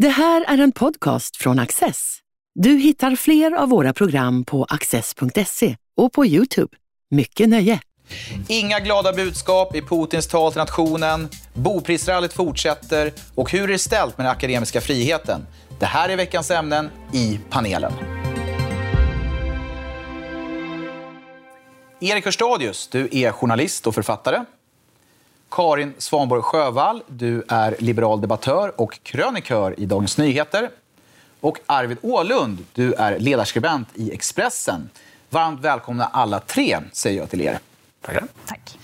Det här är en podcast från Access. Du hittar fler av våra program på access.se och på Youtube. Mycket nöje! Inga glada budskap i Putins tal till nationen. Boprisrallyt fortsätter. Och hur är det ställt med den akademiska friheten? Det här är veckans ämnen i panelen. Erik Hörstadius, du är journalist och författare. Karin Svanborg Sjövall, du är liberal debattör och krönikör i Dagens Nyheter. Och Arvid Ålund, du är ledarskribent i Expressen. Varmt välkomna alla tre, säger jag till er. Tackar. Tack.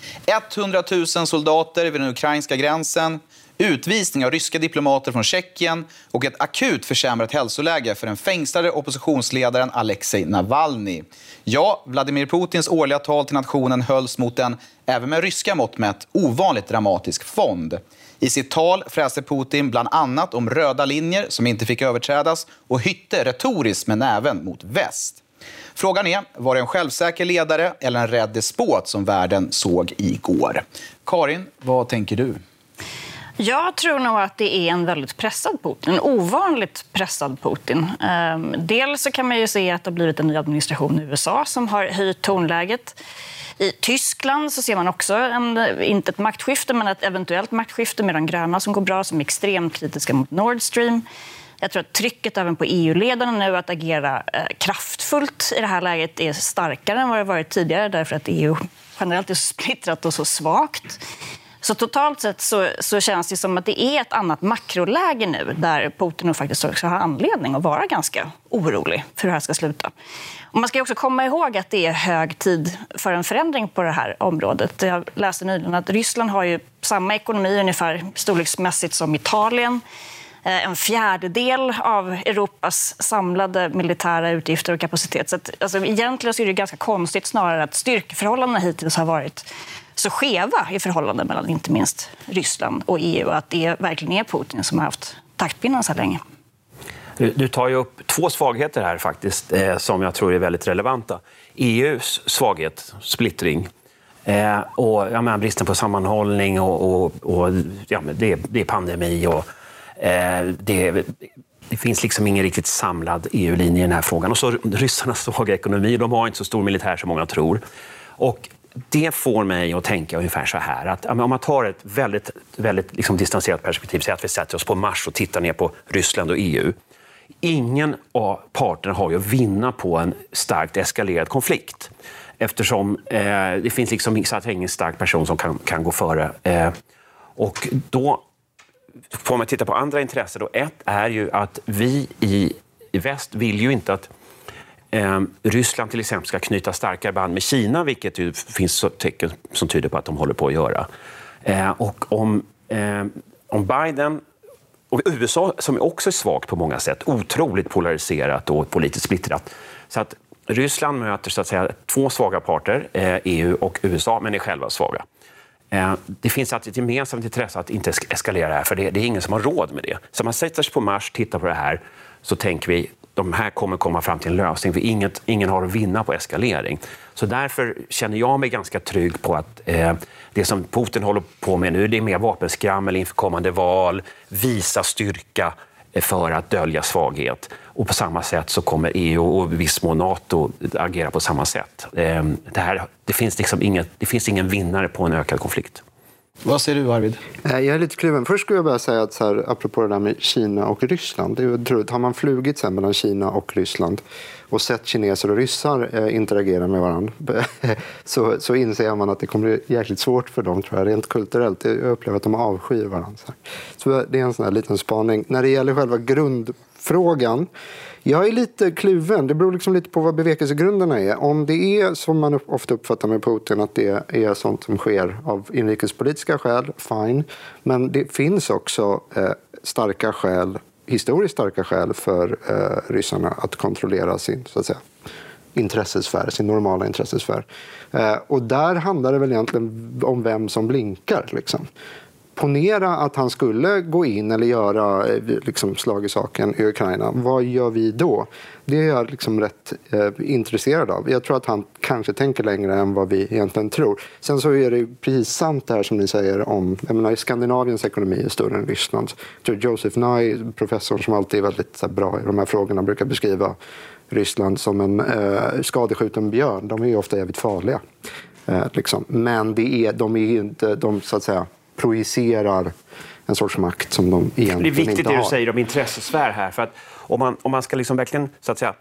100 000 soldater vid den ukrainska gränsen, utvisning av ryska diplomater från Tjeckien och ett akut försämrat hälsoläge för den fängslade oppositionsledaren Alexej Navalny. Ja, Vladimir Putins årliga tal till nationen hölls mot en, även med ryska mått mätt, ovanligt dramatisk fond. I sitt tal fräste Putin bland annat om röda linjer som inte fick överträdas och hytte retoriskt med näven mot väst. Frågan är, var det en självsäker ledare eller en rädd despot som världen såg igår? Karin, vad tänker du? Jag tror nog att det är en väldigt pressad Putin, en ovanligt pressad Putin. Ehm, dels så kan man ju se att det har blivit en ny administration i USA som har höjt tonläget. I Tyskland så ser man också, en, inte ett maktskifte, men ett eventuellt maktskifte med de gröna som går bra, som är extremt kritiska mot Nord Stream. Jag tror att trycket även på EU-ledarna nu att agera eh, kraftfullt i det här läget är starkare än vad det varit tidigare därför att EU generellt är så splittrat och så svagt. Så totalt sett så, så, känns det som att det är ett annat makroläge nu där Putin faktiskt också har anledning att vara ganska orolig för hur det här ska sluta. Och man ska också komma ihåg att det är hög tid för en förändring på det här området. Jag läste nyligen att Ryssland har ju samma ekonomi ungefär storleksmässigt som Italien. Eh, en fjärdedel av Europas samlade militära utgifter och kapacitet. Så att, alltså, egentligen så är det ganska konstigt snarare att styrkeförhållandena hittills har varit så skeva i förhållanden mellan inte minst Ryssland och EU. Att det verkligen är Putin som har haft taktpinnen så här länge. Du, du tar ju upp två svagheter här faktiskt, eh, som jag tror är väldigt relevanta. EUs svaghet, splittring, eh, och ja, men, bristen på sammanhållning och, och, och ja, men det, det är pandemi och eh, det, det finns liksom ingen riktigt samlad EU-linje i den här frågan. Och så ryssarnas svaga ekonomi, de har inte så stor militär som många tror. Och det får mig att tänka ungefär så här. Att, om man tar ett väldigt, väldigt liksom distanserat perspektiv, säg att vi sätter oss på Mars och tittar ner på Ryssland och EU. Ingen av parterna har ju att vinna på en starkt eskalerad konflikt. Eftersom eh, det finns liksom så att ingen stark person som kan, kan gå före. Eh, och då får man titta på andra intressen. Då. Ett är ju att vi i, i väst vill ju inte att Eh, Ryssland till exempel ska knyta starkare band med Kina, vilket det finns tecken som tyder på att de håller på att göra. Eh, och om, eh, om Biden och USA, som också är svagt på många sätt, otroligt polariserat och politiskt splittrat. Så att Ryssland möter så att säga två svaga parter, eh, EU och USA, men är själva svaga. Ehm, det finns alltså ett gemensamt intresse att inte eskalera det här, för det, är ingen som har råd med det. Så man sätter sig på Mars, tittar på det här, så tänker vi de här kommer komma fram till en lösning, för inget, ingen har att vinna på eskalering. Så därför känner jag mig ganska trygg på att eh, det som Putin håller på med nu, det är mer vapenskrammel inför kommande val, visa styrka eh, för att dölja svaghet. Och på samma sätt så kommer EU och i viss mån Nato agera på samma sätt. Eh, det, här, det, finns liksom inget, det finns ingen vinnare på en ökad konflikt. Vad säger du, Arvid? Eh, jag är lite kluven. Först skulle jag bara säga att så här, apropå det där med Kina och Ryssland. Det är otroligt. Har man flugit sen mellan Kina och Ryssland och sett kineser och ryssar eh, interagera med varandra så, så inser man att det kommer bli jäkligt svårt för dem, tror jag, rent kulturellt. Jag upplever att de avskyr varandra. Så, så det är en sån här liten spaning. När det gäller själva grundfrågan jag är lite kluven. Det beror liksom lite på vad bevekelsegrunderna är. Om det är som man ofta uppfattar med Putin att det är sånt som sker av inrikespolitiska skäl, fine. Men det finns också eh, starka skäl, historiskt starka skäl för eh, ryssarna att kontrollera sin så att säga, intressesfär, sin normala intressesfär. Eh, och där handlar det väl egentligen om vem som blinkar. Liksom ponera att han skulle gå in eller göra eh, liksom, slag i saken i Ukraina. Vad gör vi då? Det är jag liksom rätt eh, intresserad av. Jag tror att han kanske tänker längre än vad vi egentligen tror. Sen så är det precis sant det här som ni säger om... Jag menar, Skandinaviens ekonomi är större än Rysslands. Joseph Nye, professorn som alltid är väldigt här, bra i de här frågorna, brukar beskriva Ryssland som en eh, skadeskjuten björn. De är ju ofta jävligt farliga. Eh, liksom. Men det är, de är inte... De, så att säga, projicerar en sorts makt som de egentligen inte har. Det är viktigt det du säger om intressesfär här. För att om, man, om man ska liksom verkligen så att säga,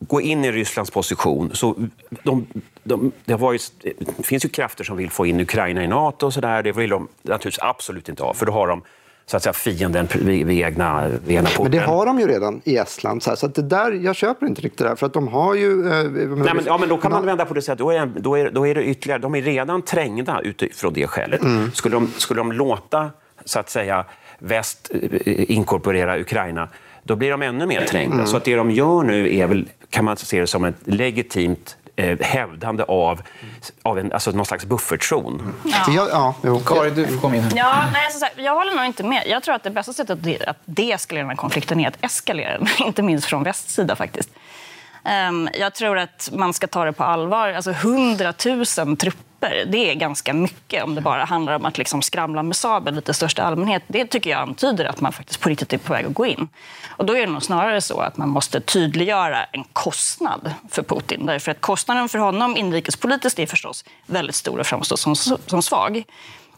gå in i Rysslands position. Så de, de, det, ju, det, finns ju krafter som vill få in Ukraina i Nato och så där. Det vill de naturligtvis absolut inte ha, för då har de så att säga, fienden vid, vid egna, vid egna porten. Men det har de ju redan i Estland. Så, här, så att det där, jag köper inte riktigt det där, för att de har ju... Eh, Nej, men, ja, men då kan man vända på det sättet. Då är, då är, då är det ytterligare, de är redan trängda utifrån det skälet. Mm. Skulle, de, skulle de låta så att säga, väst eh, inkorporera Ukraina då blir de ännu mer trängda. Mm. Så att det de gör nu är väl, kan man se det som ett legitimt eh, hävdande av, av en, alltså någon slags buffertzon. Ja. Ja, ja, Karin, du får komma in. Ja, nej, så jag håller nog inte med. Jag tror att det bästa sättet att deeskalera den här konflikten är att eskalera den, inte minst från västs sida faktiskt. Ehm, jag tror att man ska ta det på allvar. Alltså 100 000 trupper, det är ganska mycket om det bara handlar om att liksom skramla med sabel lite i största allmänhet. Det tycker jag antyder att man faktiskt på riktigt är på väg att gå in. Och då är det nog snarare så att man måste tydliggöra en kostnad för Putin. Därför att kostnaden för honom inrikespolitiskt är förstås väldigt stor och framstår som, som svag.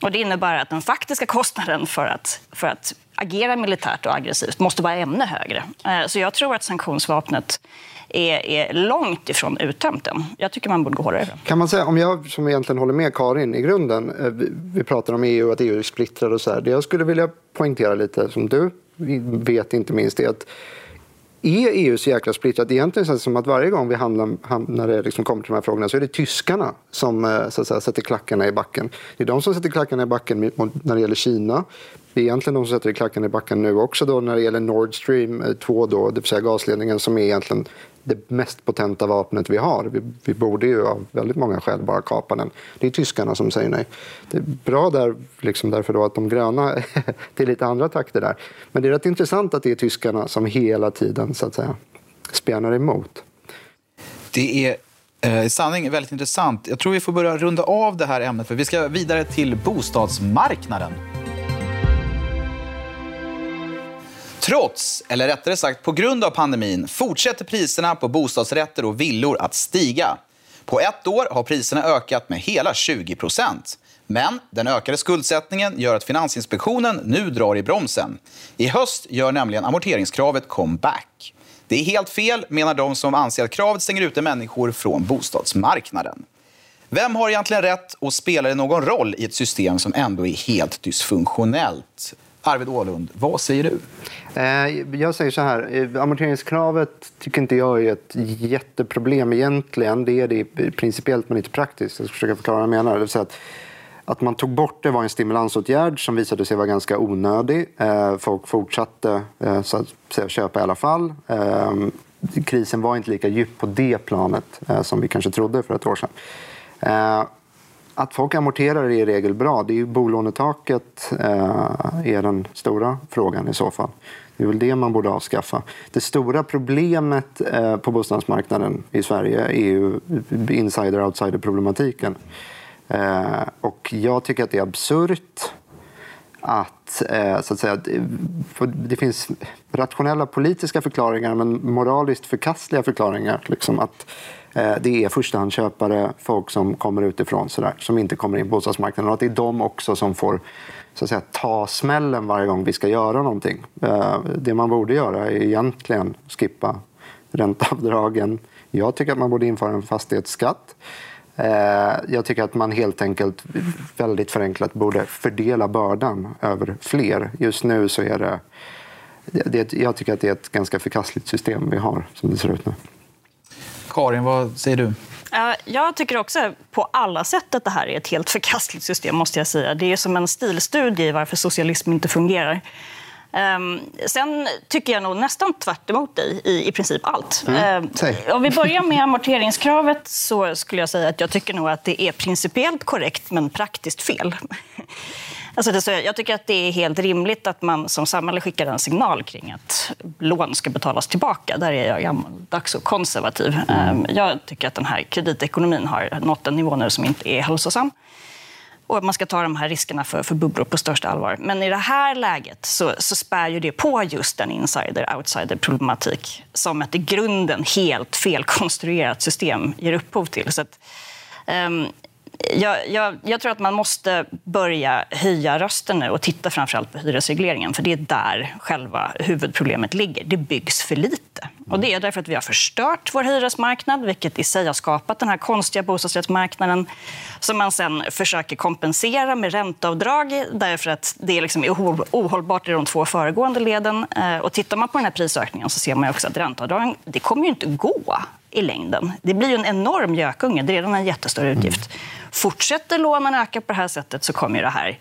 Och det innebär att den faktiska kostnaden för att, för att agera militärt och aggressivt måste vara ännu högre. Eh, så jag tror att sanktionsvapnet är, är långt ifrån uttömt än. Jag tycker man borde gå hårdare fram. Kan man säga, om jag som egentligen håller med Karin i grunden, eh, vi, vi pratar om EU, och att EU är splittrad och så här. Det jag skulle vilja poängtera lite, som du vet inte minst, är att är EU så jäkla splittrat? Egentligen känns det som att varje gång vi handlar, när det liksom kommer till de här frågorna så är det tyskarna som eh, så att säga, sätter klackarna i backen. Det är de som sätter klackarna i backen när det gäller Kina. Det är egentligen de som sätter klackarna i backen nu också då när det gäller Nord Stream eh, 2, då, det vill säga gasledningen som är egentligen det mest potenta vapnet vi har. Vi, vi, borde ju av väldigt många skäl bara kapa den. Det är tyskarna som säger nej. Det är bra där, liksom därför då att de gröna, till lite andra takter där. Men det är rätt intressant att det är tyskarna som hela tiden så att säga spjärnar emot. Det är eh, i sanning väldigt intressant. Jag tror vi får börja runda av det här ämnet för vi ska vidare till bostadsmarknaden. Trots, eller rättare sagt på grund av pandemin, fortsätter priserna på bostadsrätter och villor att stiga. På ett år har priserna ökat med hela 20 procent. Men den ökade skuldsättningen gör att Finansinspektionen nu drar i bromsen. I höst gör nämligen amorteringskravet comeback. Det är helt fel, menar de som anser att kravet stänger ute människor från bostadsmarknaden. Vem har egentligen rätt och spelar det någon roll i ett system som ändå är helt dysfunktionellt? Arvid Ålund, vad säger du? Eh, jag säger så här, eh, amorteringskravet tycker inte jag är ett jätteproblem egentligen. Det är det principiellt men inte praktiskt. Jag ska försöka förklara vad jag menar. Det att, att man tog bort det var en stimulansåtgärd som visade sig vara ganska onödig. Eh, folk fortsatte så att säga, köpa i alla fall. Krisen var inte lika djup på det planet som vi kanske trodde för ett år sedan. Att folk amorterar är i regel bra. Det är ju bolånetaket eh, är den stora frågan i så fall. Det är väl det man borde avskaffa. Det stora problemet eh, på bostadsmarknaden i Sverige är ju insider-outsider-problematiken. Eh, och jag tycker att det är absurt att, eh, så att säga, det finns rationella politiska förklaringar men moraliskt förkastliga förklaringar. Liksom att eh, det är förstahandsköpare, folk som kommer utifrån så där, som inte kommer in på bostadsmarknaden. Och att det är de också som får så att säga, ta smällen varje gång vi ska göra någonting. Eh, det man borde göra är egentligen skippa ränteavdragen. Jag tycker att man borde införa en fastighetsskatt. Eh, jag tycker att man helt enkelt väldigt förenklat borde fördela bördan över fler. Just nu så är det, det jag tycker att det är ett ganska förkastligt system vi har som det ser ut nu. Karin, vad säger du? Jag tycker också på alla sätt att det här är ett helt förkastligt system. måste jag säga. Det är som en stilstudie i varför socialism inte fungerar. Um, sen tycker jag nog nästan tvärt emot dig i, i princip allt. Mm. Uh, om vi börjar med amorteringskravet så skulle jag säga att jag tycker nog att det är principiellt korrekt men praktiskt fel. Alltså det, så jag tycker att det är helt rimligt att man som samhälle skickar en signal kring att lån ska betalas tillbaka. Där är jag gammaldags och konservativ. Mm. Jag tycker att den här kreditekonomin har nått en nivå nu som inte är hälsosam och att man ska ta de här riskerna för, för bubblor på största allvar. Men i det här läget så, så spär ju det på just den insider-outsider-problematik som ett i grunden helt felkonstruerat system ger upphov till. Så att, um, jag, jag, jag, tror att man måste börja höja rösten nu och titta framförallt på hyresregleringen, för det är där själva huvudproblemet ligger. Det byggs för lite. Och det är därför att vi har förstört vår hyresmarknad, vilket i sig har skapat den här konstiga bostadsrättsmarknaden som man sen försöker kompensera med ränteavdrag därför att det är liksom ohållbart i de två föregående leden. Eh, och tittar man på den här prisökningen så ser man också att ränteavdragen det kommer ju inte gå i längden. Det blir ju en enorm gökunge. Det är redan en jättestor utgift. Fortsätter lånen öka på det här sättet så kommer det här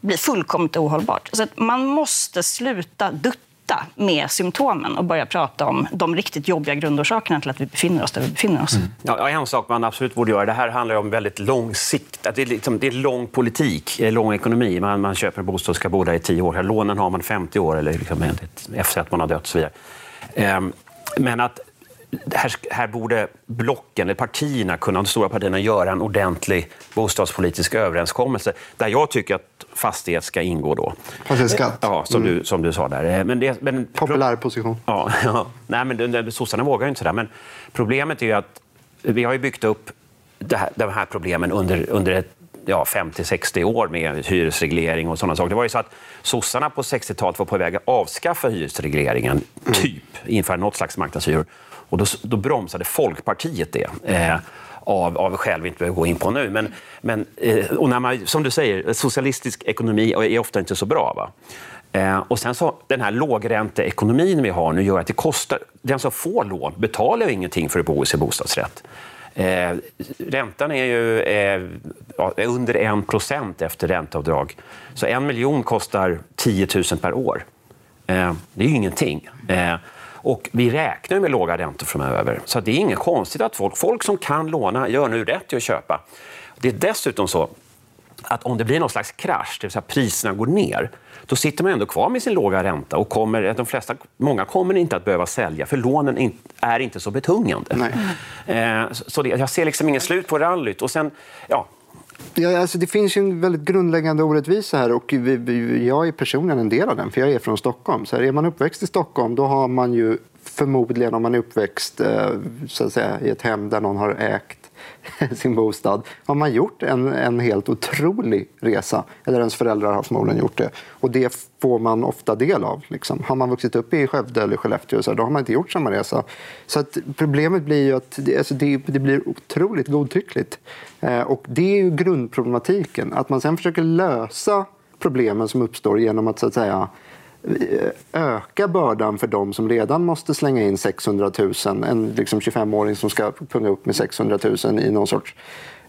bli fullkomligt ohållbart. Så man måste sluta dutta med symptomen och börja prata om de riktigt jobbiga grundorsakerna till att vi befinner oss där vi befinner oss. Mm. Ja, en sak man absolut borde göra, det här handlar om väldigt lång sikt. Det är, liksom, det är lång politik, eh, lång ekonomi. Man, man köper en bostad och ska bo där i tio år. Lånen har man 50 år eller liksom, efter att man har dött och så vidare. Ehm, men att här, här borde blocken, eller partierna, kunna, de stora partierna göra en ordentlig bostadspolitisk överenskommelse där jag tycker att fastighet ska ingå. då. Fastighetsskatt? Ja, som, mm. du, som du sa där. Men det, men, Populär position. Ja, ja. Nej, men sossarna vågar ju inte sådär. Men problemet är ju att vi har byggt upp det här, de här problemen under, under ett ja, 50-60 år med hyresreglering och sådana saker. Det var ju så att sossarna på 60-talet var på väg att avskaffa hyresregleringen, mm. typ, införa något slags marknadshyror. Och då, då bromsade Folkpartiet det. Eh, av, av skäl vi inte behöver gå in på nu. Men, men, eh, och när man, som du säger, socialistisk ekonomi är ofta inte så bra. Va? Eh, och sen så, den här lågränteekonomin vi har nu gör att det kostar... Den som får lån betalar ju ingenting för att bo i sin bostadsrätt. Eh, räntan är ju eh, under 1 procent efter ränteavdrag. Så en miljon kostar 10 000 per år. Eh, det är ju ingenting. Eh, och vi räknar med låga räntor framöver. Så det är inget konstigt att folk, folk som kan låna gör nu rätt till att köpa. Det är dessutom så att om det blir någon slags krasch, det vill säga priserna går ner, då sitter man ändå kvar med sin låga ränta och kommer, de flesta, många kommer inte att behöva sälja för lånen är inte så betungande. Eh, så det, jag ser liksom ingen slut på rallyt. Och sen, ja, Ja, alltså det finns ju en väldigt grundläggande orättvisa här och vi, vi, jag är personligen en del av den, för jag är från Stockholm. Så här, är man uppväxt i Stockholm då har man ju förmodligen, om man är uppväxt eh, så att säga, i ett hem där någon har ägt sin bostad har man gjort en, en helt otrolig resa. Eller ens föräldrar har förmodligen gjort det. Och det får man ofta del av. Liksom. Har man vuxit upp i Skövde eller Skellefteå så då har man inte gjort samma resa. Så att problemet blir ju att det, alltså det, det blir otroligt godtyckligt. Eh, och det är ju grundproblematiken. Att man sen försöker lösa problemen som uppstår genom att så att säga öka bördan för dem som redan måste slänga in 600 000. En liksom 25-åring som ska punga upp med 600 000 i någon sorts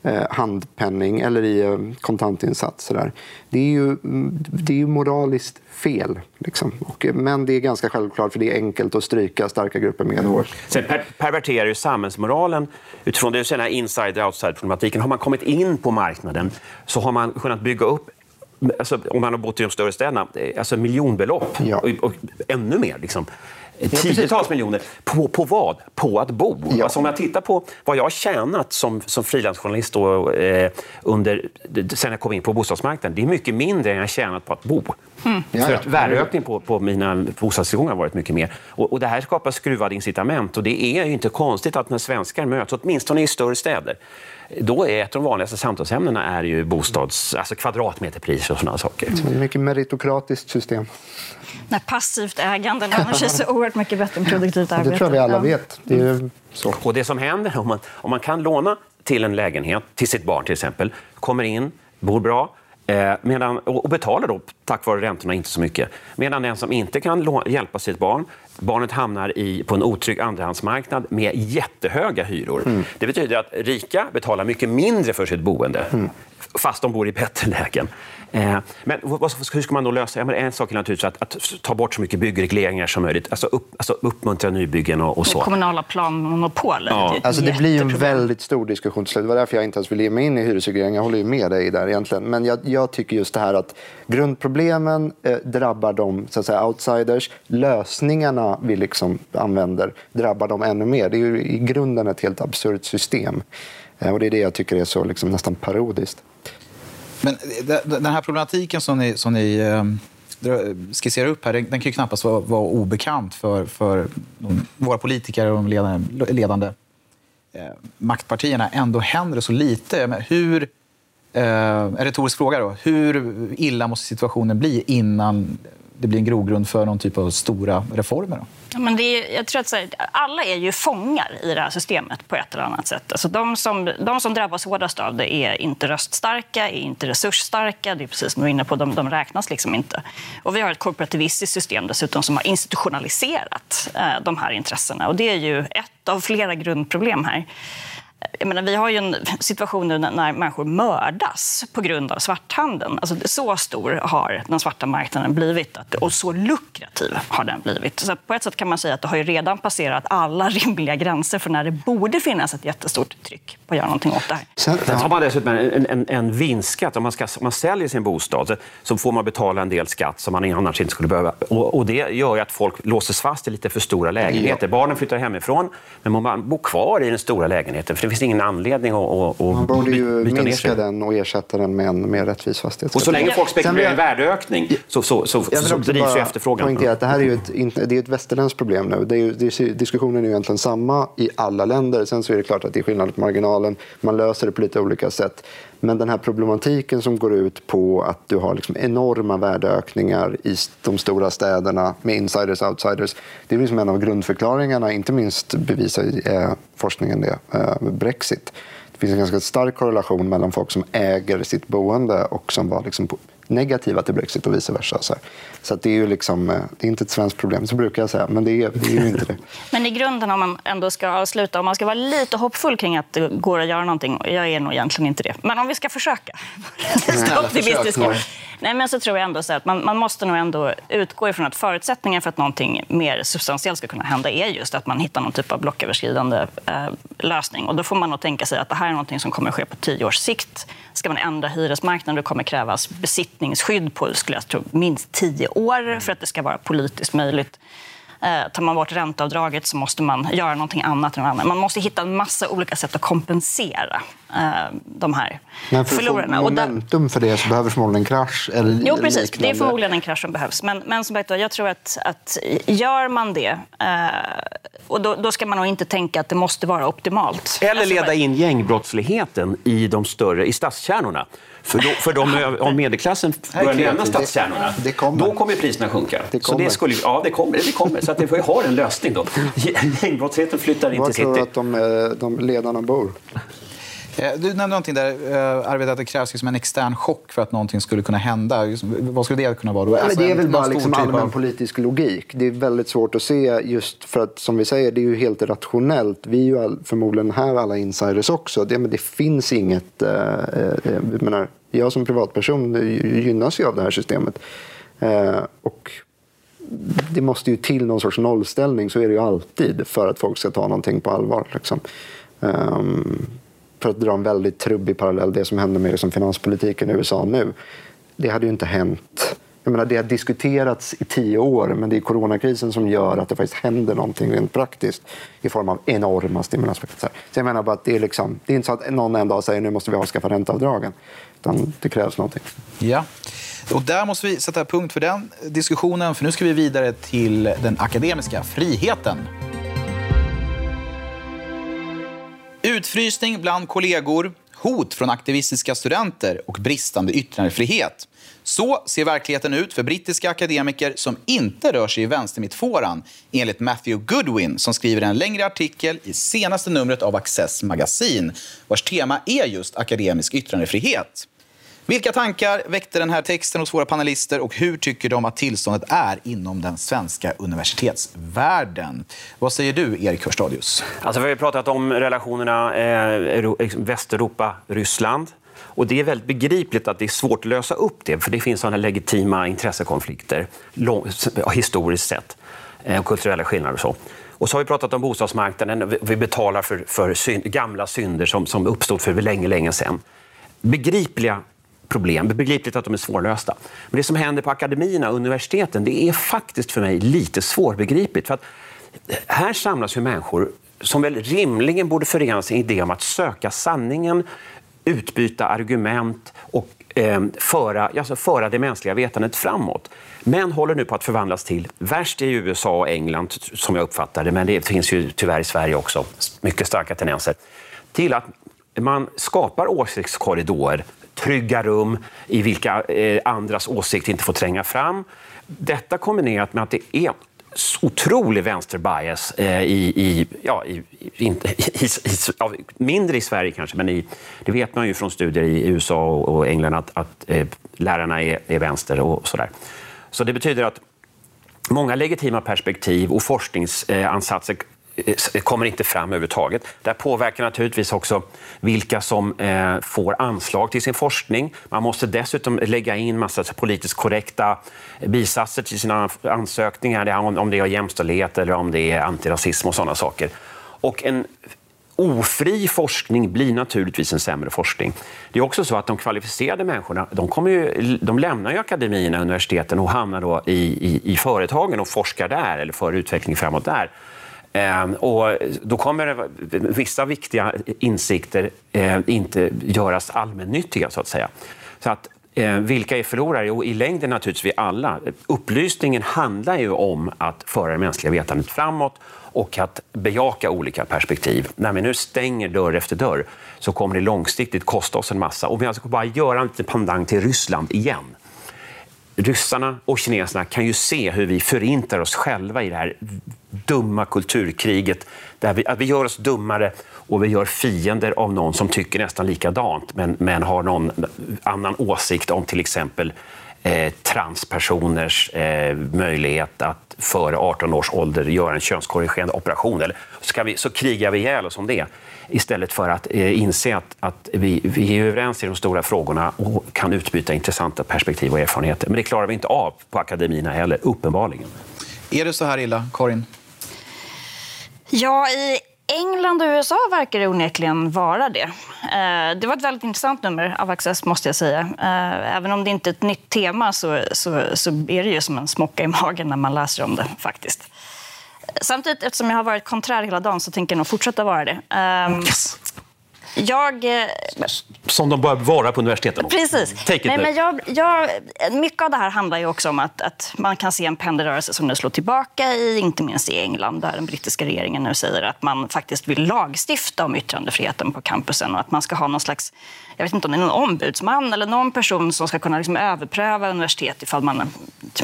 eh, handpenning eller i eh, kontantinsats. Där. Det, är ju, mm, det är ju moraliskt fel. Liksom. Och, eh, men det är ganska självklart för det är enkelt att stryka starka grupper medhårs. Sen per perverterar ju samhällsmoralen utifrån det insider-outside-problematiken. Har man kommit in på marknaden så har man kunnat bygga upp alltså, om man har bott i de större städerna, eh, alltså miljonbelopp ja. och, och, ännu mer. Liksom. Tiotals miljoner. På, på vad? På att bo. Ja. Alltså om jag tittar på vad jag har tjänat som, som frilansjournalist eh, under, sen jag kom in på bostadsmarknaden, det är mycket mindre än jag har tjänat på att bo. Mm. För att värdeökningen på, på mina bostadstillgångar har varit mycket mer. Och, och, det här skapar skruvade incitament och det är ju inte konstigt att när svenskar möts, åtminstone i större städer, då är ett av de vanligaste samtalsämnena är ju bostads, alltså kvadratmeterpriser och sådana saker. Mm. Mycket meritokratiskt system. När passivt ägande lönar sig så oerhört mycket bättre än produktivt arbete. Det tror jag vi alla vet. Det är så. Och det som händer om man, om man kan låna till en lägenhet, till sitt barn till exempel, kommer in, bor bra, Eh, medan, och betalar då tack vare räntorna inte så mycket. Medan den som inte kan hjälpa sitt barn, barnet hamnar i, på en otrygg andrahandsmarknad med jättehöga hyror. Mm. Det betyder att rika betalar mycket mindre för sitt boende, mm. fast de bor i bättre lägen. Eh, men hur ska man då lösa det? En sak är naturligtvis att, att, ta bort så mycket byggregleringar som möjligt. Alltså, upp, alltså uppmuntra nybyggen och, och så. kommunala planmonopol. Ja. Alltså, det blir ju en väldigt stor diskussion till slut. Det var därför jag inte ens vill ge mig in i hyresreglering. Jag håller ju med dig där egentligen. Men jag, jag tycker just det här att grundproblemen eh, drabbar de så att säga, outsiders. Lösningarna vi liksom använder drabbar dem ännu mer. Det är ju i grunden ett helt absurt system. Eh, och det är det jag tycker är så liksom, nästan parodiskt. Men eh, den här problematiken som ni, som ni ehm, skisserar upp här, den, kan ju knappast vara, vara obekant för, för de, våra politiker och de ledande, ledande eh, maktpartierna. Ändå händer det så lite. Men hur, eh, en retorisk fråga då. Hur illa måste situationen bli innan det blir en grogrund för någon typ av stora reformer? Då? Men det är, jag tror att här, alla är ju fångar i det här systemet på ett eller annat sätt. Alltså de, som, de som drabbas hårdast av det är inte röststarka, är inte resursstarka. Det är precis som du är inne på, de, de räknas liksom inte. Och vi har ett korporativistiskt system dessutom som har institutionaliserat eh, de här intressena. Och det är ju ett av flera grundproblem här jag menar, vi har ju en situation nu när människor mördas på grund av svarthandeln. Alltså, så stor har den svarta marknaden blivit och så lukrativ har den blivit. Så på ett sätt kan man säga att det har ju redan passerat alla rimliga gränser för när det borde finnas ett jättestort tryck på att göra någonting åt det här. Sen, har man dessutom en, en, en vinstskatt. Om man, ska, om man säljer sin bostad så får man betala en del skatt som man annars inte skulle behöva. Och, och det gör att folk låses fast i lite för stora lägenheter. Ja. Barnen flyttar hemifrån, men man bor kvar i den stora lägenheten. Finns ingen anledning att, att Man borde ju minska den och ersätta den med en mer rättvis fastighetsskatt. Och så länge folk spekulerar i värdeökning så, så, så, så drivs ju efterfrågan. Att det här är ju ett, det är ett västerländskt problem nu. Det är ju, det är, diskussionen är ju egentligen samma i alla länder. Sen så är det klart att det är skillnad på marginalen. Man löser det på lite olika sätt. Men den här problematiken som går ut på att du har liksom enorma värdeökningar i de stora städerna med insiders och outsiders. Det är liksom en av grundförklaringarna, inte minst bevisar eh, forskningen det, eh, Brexit. Det finns en ganska stark korrelation mellan folk som äger sitt boende och som var liksom negativa till Brexit och vice versa. Så, så det är ju liksom, eh, det är inte ett svenskt problem, så brukar jag säga, men det är, det är ju inte det. men i grunden, om man ändå ska avsluta, om man ska vara lite hoppfull kring att det går att göra någonting, jag är nog egentligen inte det, men om vi ska försöka, optimistiska, Nej, men så tror jag ändå så att man, man, måste nog ändå utgå ifrån att förutsättningen för att någonting mer substantiellt ska kunna hända är just att man hittar någon typ av blocköverskridande eh, lösning. Och då får man nog tänka sig att det här är någonting som kommer att ske på tio års sikt. Ska man ändra hyresmarknaden det kommer krävas besittningsskydd på skulle jag tro, minst tio år för att det ska vara politiskt möjligt. Eh, tar man bort ränteavdraget så måste man göra någonting annat. Än annat. Man måste hitta en massa olika sätt att kompensera eh, de här Men för förlorarna. få momentum för det så behöver förmodligen en krasch eller Jo, precis. Liknande. Det är förmodligen en krasch som behövs. Men, men som sagt, jag tror att, att gör man det eh, och då, då, ska man nog inte tänka att det måste vara optimalt. Eller alltså, leda in gängbrottsligheten i de större, i stadskärnorna. För, då, för de av medelklassen börjar lämna stadskärnorna, det, kommer. då kommer priserna sjunka. Det kommer. Så det skulle, ja, det kommer. Det kommer. Så att det får ha en lösning då. Gängbrottsligheten flyttar in till city. Var tror du att de, eh, de ledarna bor? Eh, du nämnde någonting där, eh, Arvid, att det krävs liksom en extern chock för att någonting skulle kunna hända. Vad skulle det kunna vara? Då? Alltså, det är väl bara liksom allmän av... politisk logik. Det är väldigt svårt att se just för att, som vi säger, det är ju helt rationellt. Vi är ju all, förmodligen här alla insiders också. Det, men det finns inget... Eh, eh, jag, menar, jag som privatperson gynnas ju av det här systemet. Eh, och det måste ju till någon sorts nollställning, så är det ju alltid, för att folk ska ta någonting på allvar. Liksom. Um, för att dra en väldigt trubbig parallell, det som händer med liksom finanspolitiken i USA nu. Det hade ju inte hänt. Jag menar, det har diskuterats i tio år, men det är coronakrisen som gör att det faktiskt händer någonting rent praktiskt i form av enorma stimulanspaket. Så jag menar bara att det är, liksom, det är inte så att någon en dag säger nu måste vi avskaffa ränteavdragen. Utan det krävs någonting. Ja. Och där måste vi sätta punkt för den diskussionen, för nu ska vi vidare till den akademiska friheten. Utfrysning bland kollegor, hot från aktivistiska studenter och bristande yttrandefrihet. Så ser verkligheten ut för brittiska akademiker som inte rör sig i vänstermittfåran enligt Matthew Goodwin som skriver en längre artikel i senaste numret av Access magasin vars tema är just akademisk yttrandefrihet. Vilka tankar väckte den här texten hos våra panelister och hur tycker de att tillståndet är inom den svenska universitetsvärlden? Vad säger du, Erik Hörstadius? Alltså, vi har pratat om relationerna eh, Västeuropa-Ryssland. Och det är väldigt begripligt att det är svårt att lösa upp det, för det finns sådana legitima intressekonflikter lång, historiskt sett, eh, och kulturella skillnader och så. Och så har vi pratat om bostadsmarknaden. Vi betalar för, för synd, gamla synder som, som uppstod för länge, länge sedan. Begripliga problem. Det är begripligt att de är svårlösta. Men det som händer på akademierna och universiteten det är faktiskt för mig lite svårbegripligt. För att eh, här samlas ju människor som väl rimligen borde förenas i idé om att söka sanningen, utbyta argument och eh, föra, alltså föra det mänskliga vetandet framåt. Men håller nu på att förvandlas till, värst i USA och England som jag uppfattar det, men det finns ju tyvärr i Sverige också, mycket starka tendenser, till att man skapar åsiktskorridorer, trygga rum i vilka eh, andras åsikter inte får tränga fram. Detta kombinerat med att det är otrolig vänsterbias eh, i, i, ja, i, i, i, ja, mindre i Sverige kanske, men i, det vet man ju från studier i USA och England att, att eh, lärarna är, är vänster och sådär. Så det betyder att många legitima perspektiv och forskningsansatser kommer inte fram överhuvudtaget. Det påverkar naturligtvis också vilka som eh, får anslag till sin forskning. Man måste dessutom lägga in massa politiskt korrekta bisatser till sina ansökningar, om det är jämställdhet eller om det är antirasism och sådana saker. Och en ofri forskning blir naturligtvis en sämre forskning. Det är också så att de kvalificerade människorna de, kommer ju, de lämnar ju akademierna och universiteten och hamnar då i, i, i företagen och forskar där eller för utveckling framåt där. Ehm, och då kommer vissa viktiga insikter eh, inte göras allmännyttiga, så att säga. Så att, eh, vilka är förlorare? Jo, i längden naturligtvis vi alla. Upplysningen handlar ju om att föra det mänskliga vetandet framåt och att bejaka olika perspektiv. När vi nu stänger dörr efter dörr så kommer det långsiktigt kosta oss en massa. Om vi alltså bara göra en liten pandang till Ryssland igen ryssarna och kineserna kan ju se hur vi förintar oss själva i det här dumma kulturkriget. Där vi, att vi gör oss dummare och vi gör fiender av någon som tycker nästan likadant men, men har någon annan åsikt om till exempel eh, transpersoners eh, möjlighet att före 18 års ålder göra en könskorrigerande operation. Eller så, vi, så krigar vi ihjäl oss om det istället för att eh, inse att, att vi, vi är överens i de stora frågorna och kan utbyta intressanta perspektiv och erfarenheter. Men det klarar vi inte av på akademierna heller, uppenbarligen. Är det så här illa, Karin? Ja, i England och USA verkar det onekligen vara det. Eh, det var ett väldigt intressant nummer av Access, måste jag säga. Eh, även om det inte är ett nytt tema så, så, så är det ju som en smocka i magen när man läser om det. faktiskt. Samtidigt, eftersom jag har varit konträr hela dagen så tänker jag nog fortsätta vara det. Ehm, yes. Jag... Eh, Som de bör vara på universiteten. Precis. Take it Nej, men jag, jag, mycket av det här handlar ju också om att, att man kan se en pendelrörelse som nu slår tillbaka i, inte minst i England, där den brittiska regeringen nu säger att man faktiskt vill lagstifta om yttrandefriheten på campusen och att man ska ha någon slags, jag vet inte om det är någon ombudsman eller någon person som ska kunna liksom överpröva universitet ifall man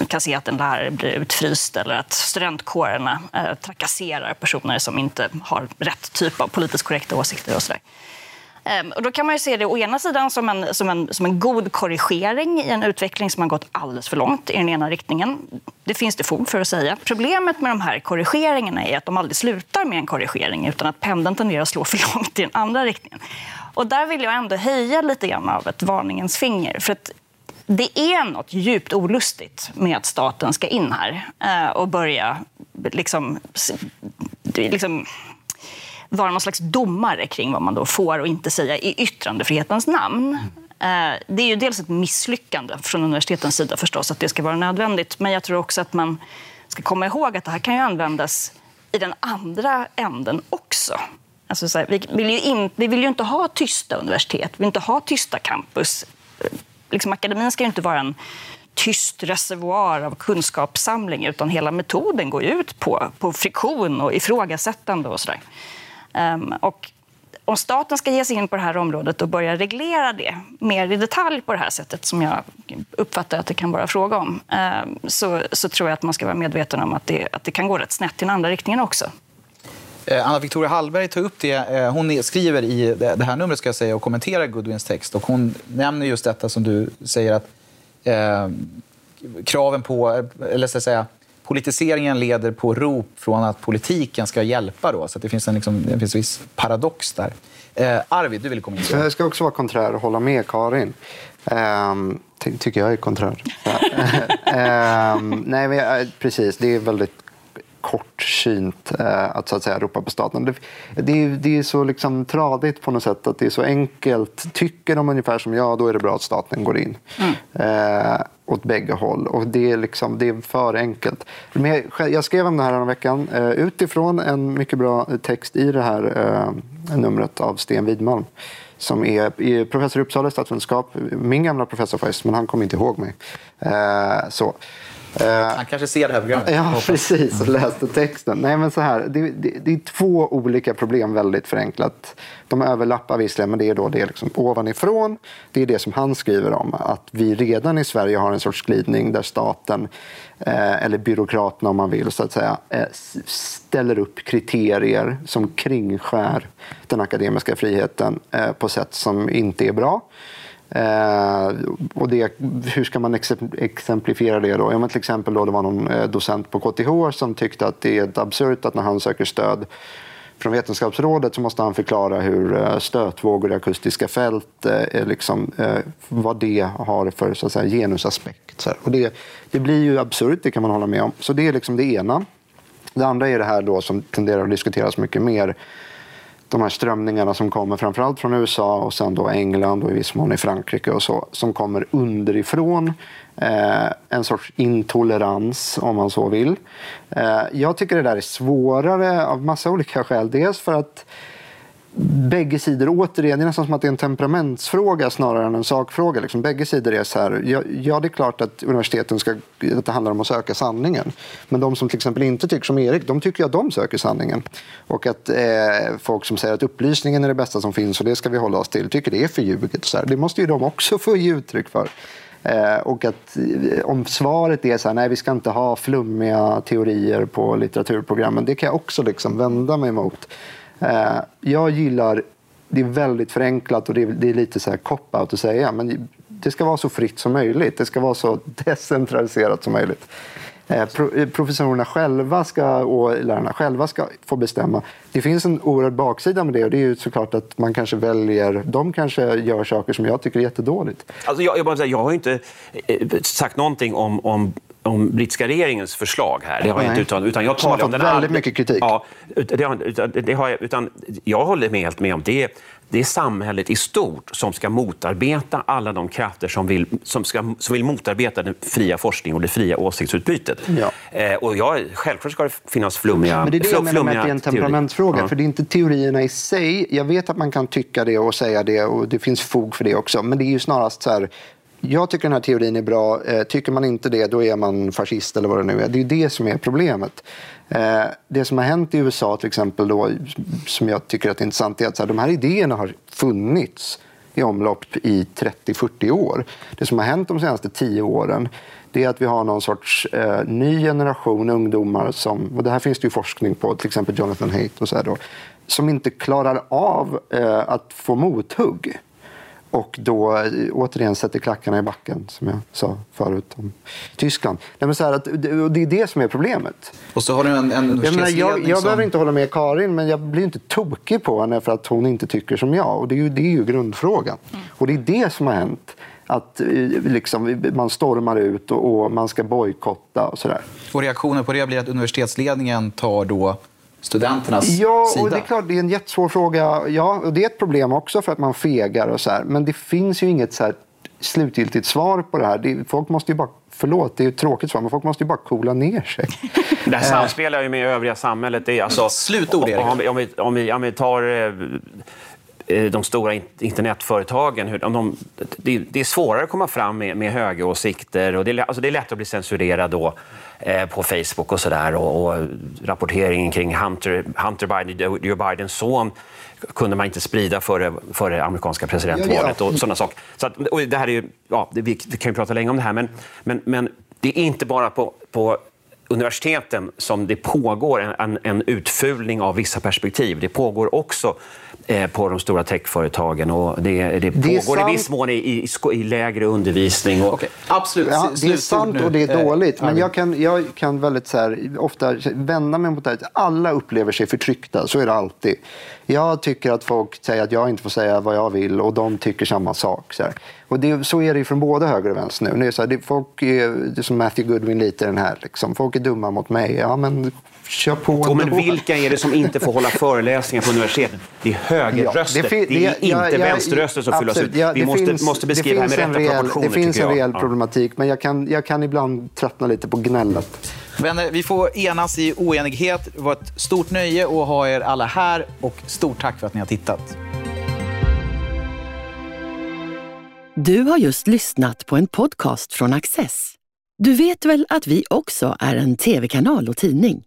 kan se att en lärare blir utfryst eller att studentkårerna eh, trakasserar personer som inte har rätt typ av politiskt korrekta åsikter och sådär. Ehm, och då kan man ju se det å ena sidan som en, som, en, som en god korrigering i en utveckling som har gått alldeles för långt i den ena riktningen. Det finns det fog för att säga. Problemet med de här korrigeringarna är att de aldrig slutar med en korrigering utan att pendeln tenderar att slå för långt i den andra riktningen. Och där vill jag ändå höja lite grann av ett varningens finger. För att det är något djupt olustigt med att staten ska in här eh, och börja liksom, liksom vara någon slags domare kring vad man då får och inte säga i yttrandefrihetens namn. Eh, det är ju dels ett misslyckande från universitetens sida förstås att det ska vara nödvändigt. Men jag tror också att man ska komma ihåg att det här kan ju användas i den andra änden också. Alltså så här, vi, vill ju in, vi vill ju inte ha tysta universitet, vi vill inte ha tysta campus. Eh, liksom, akademin ska ju inte vara en tyst reservoar av kunskapssamling utan hela metoden går ju ut på, på friktion och ifrågasättande och sådär. Um, och om staten ska ge sig in på det här området och börja reglera det mer i detalj på det här sättet som jag uppfattar att det kan vara fråga om um, så, så, tror jag att man ska vara medveten om att det, att det kan gå rätt snett i den andra riktningen också. Eh, Anna Victoria Hallberg tar upp det. Eh, hon skriver i det här numret ska jag säga, och kommenterar Goodwins text. Och hon nämner just detta som du säger att eh, kraven på, eh, eller så att säga, politiseringen leder på rop från att politiken ska hjälpa. Då, så det finns en, liksom, det finns en viss paradox där. Eh, Arvid, du vill komma in. Jag ska också vara konträr och hålla med Karin. Um, ty tycker jag är konträr. um, nej, men, precis. Det är väldigt kortsynt uh, att så att säga ropa på staten. Det, det, är, det är så liksom tradigt på något sätt att det är så enkelt. Tycker de ungefär som jag, då är det bra att staten går in. Mm. Uh, åt bägge håll. Och det, är liksom, det är för enkelt. Men jag, skrev om det här veckan eh, utifrån en mycket bra text i det här eh, numret av Sten Widmalm som är professor i Uppsala statsvetenskap. Min gamla professor faktiskt, men han kommer inte ihåg mig. Eh, så. Eh, han kanske ser det här programmet. Ja, precis. Och läste texten. Nej, men så här, det, det, det, är två olika problem, väldigt förenklat. De överlappar visserligen, men det är då det liksom ovanifrån. Det är det som han skriver om, att vi redan i Sverige har en sorts glidning där staten, eh, eller byråkraterna om man vill, så att säga, eh, ställer upp kriterier som kringskär den akademiska friheten eh, på sätt som inte är bra. Eh, och det, hur ska man exemplifiera det? Då? Ja, men till exempel då det var någon eh, docent på KTH som tyckte att det är absurt att när han söker stöd från Vetenskapsrådet så måste han förklara hur eh, stötvågor i akustiska fält, eh, liksom, eh, vad det har för så att säga, genusaspekt. Så och det, det blir ju absurt, det kan man hålla med om. Så det är liksom det ena. Det andra är det här då som tenderar att diskuteras mycket mer de här strömningarna som kommer framförallt från USA och sen då England och i viss mån i Frankrike och så, som kommer underifrån. Eh, en sorts intolerans, om man så vill. Eh, jag tycker det där är svårare av massa olika skäl. Dels för att bägge sidor, återigen, det är nästan som att det är en temperamentsfråga snarare än en sakfråga. Liksom, bägge sidor är så här, ja, ja, det är klart att universiteten ska, att det handlar om att söka sanningen. Men de som till exempel inte tycker som Erik, de tycker att de söker sanningen. Och att eh, folk som säger att upplysningen är det bästa som finns och det ska vi hålla oss till, tycker det är förljuget. Så här. Det måste ju de också få ge uttryck för. Eh, och att eh, om svaret är så här, nej vi ska inte ha flummiga teorier på litteraturprogrammen, det kan jag också liksom vända mig mot. Eh, jag gillar, det är väldigt förenklat och det är, det är lite så här cop-out att säga, men det ska vara så fritt som möjligt. Det ska vara så decentraliserat som möjligt. Eh, eh, professorerna själva ska, och lärarna själva ska få bestämma. Det finns en oerhörd baksida med det och det är ju såklart att man kanske väljer, de kanske gör saker som jag tycker är jättedåligt. Alltså jag, jag, bara säga, jag har inte sagt någonting om, om om brittiska regeringens förslag här. Det har jag inte uttalat, utan jag talar om den väldigt mycket kritik. Ja, det har, det har jag, utan jag håller med helt med om det. Det är samhället i stort som ska motarbeta alla de krafter som vill, som ska, som vill motarbeta den fria forskningen och det fria åsiktsutbytet. Ja. Eh, och jag, självklart ska det finnas flummiga Men det är det jag menar med att det är en temperamentsfråga. Ja. För det är inte teorierna i sig. Jag vet att man kan tycka det och säga det och det finns fog för det också. Men det är ju snarast så här, jag tycker den här teorin är bra. Eh, tycker man inte det, då är man fascist eller vad det nu är. Det är det som är problemet. Eh, det som har hänt i USA till exempel, då, som jag tycker är intressant, är att så här, de här idéerna har funnits i omlopp i 30-40 år. Det som har hänt de senaste 10 åren det är att vi har någon sorts eh, ny generation ungdomar som, och det här finns det ju forskning på, till exempel Jonathan Haidt och så här då, som inte klarar av eh, att få mothugg och då återigen sätter klackarna i backen, som jag sa förut om Tyskland. Nej, men så att, det är det som är problemet. Och så har du en, en jag, menar, jag, jag som... behöver inte hålla med Karin, men jag blir inte tokig på henne för att hon inte tycker som jag. Och det är ju, det är ju grundfrågan. Mm. Och det är det som har hänt. Att eh, liksom, man stormar ut och, och man ska bojkotta och sådär. Och reaktionen på det blir att universitetsledningen tar då studenternas ja, sida? Och det är klart, det är en jättesvår fråga. Ja, och det är ett problem också för att man fegar och så här. Men det finns ju inget så här slutgiltigt svar på det här. Det, folk måste ju bara Förlåt, det är ett tråkigt svar, men folk måste ju bara coola ner sig. Det här samspelar ju med övriga samhället. Det är alltså, Slutord, Erik. Om, om, vi, om, vi, om vi tar eh, eh, de stora internetföretagen. Hur, de, det, det, är svårare att komma fram med, med högeråsikter. Och det, är, alltså det är lätt att bli censurerad då Eh, på Facebook och sådär. Och, och rapporteringen kring Hunter, Hunter Biden, Joe Bidens son kunde man inte sprida före, före amerikanska presidentvalet och sådana saker. Så att, och det här är ju, ja, vi, kan ju prata länge om det här, men, men, men det är inte bara på, på universiteten som det pågår en, en, en utfulning av vissa perspektiv. Det pågår också eh, på de stora techföretagen och det, det, det pågår i viss mån i, i, i lägre undervisning. Och... Okay. Absolut. Ja, det är sant och det är dåligt. Men jag kan, jag kan väldigt så här, ofta vända mig mot det här. Alla upplever sig förtryckta, så är det alltid. Jag tycker att folk säger att jag inte får säga vad jag vill och de tycker samma sak. Så, och det, så är det från både höger och vänster nu. Det är, så här, det, folk är, det är som Matthew Goodwin lite den här. Liksom. Folk är dumma mot mig. Ja, men kör på och Men vilka är det som inte får hålla föreläsningar på universiteten? Det är högerröster. Ja, det, det, är inte ja, vänsterröster som fylls ut. Vi måste, finns, måste beskriva det här med rätta proportioner. Det finns en rejäl problematik, men jag kan, jag kan ibland tröttna lite på gnället. Vänner, vi får enas i oenighet. Det var ett stort nöje att ha er alla här och stort tack för att ni har tittat. Du har just lyssnat på en podcast från Access. Du vet väl att vi också är en tv-kanal och tidning?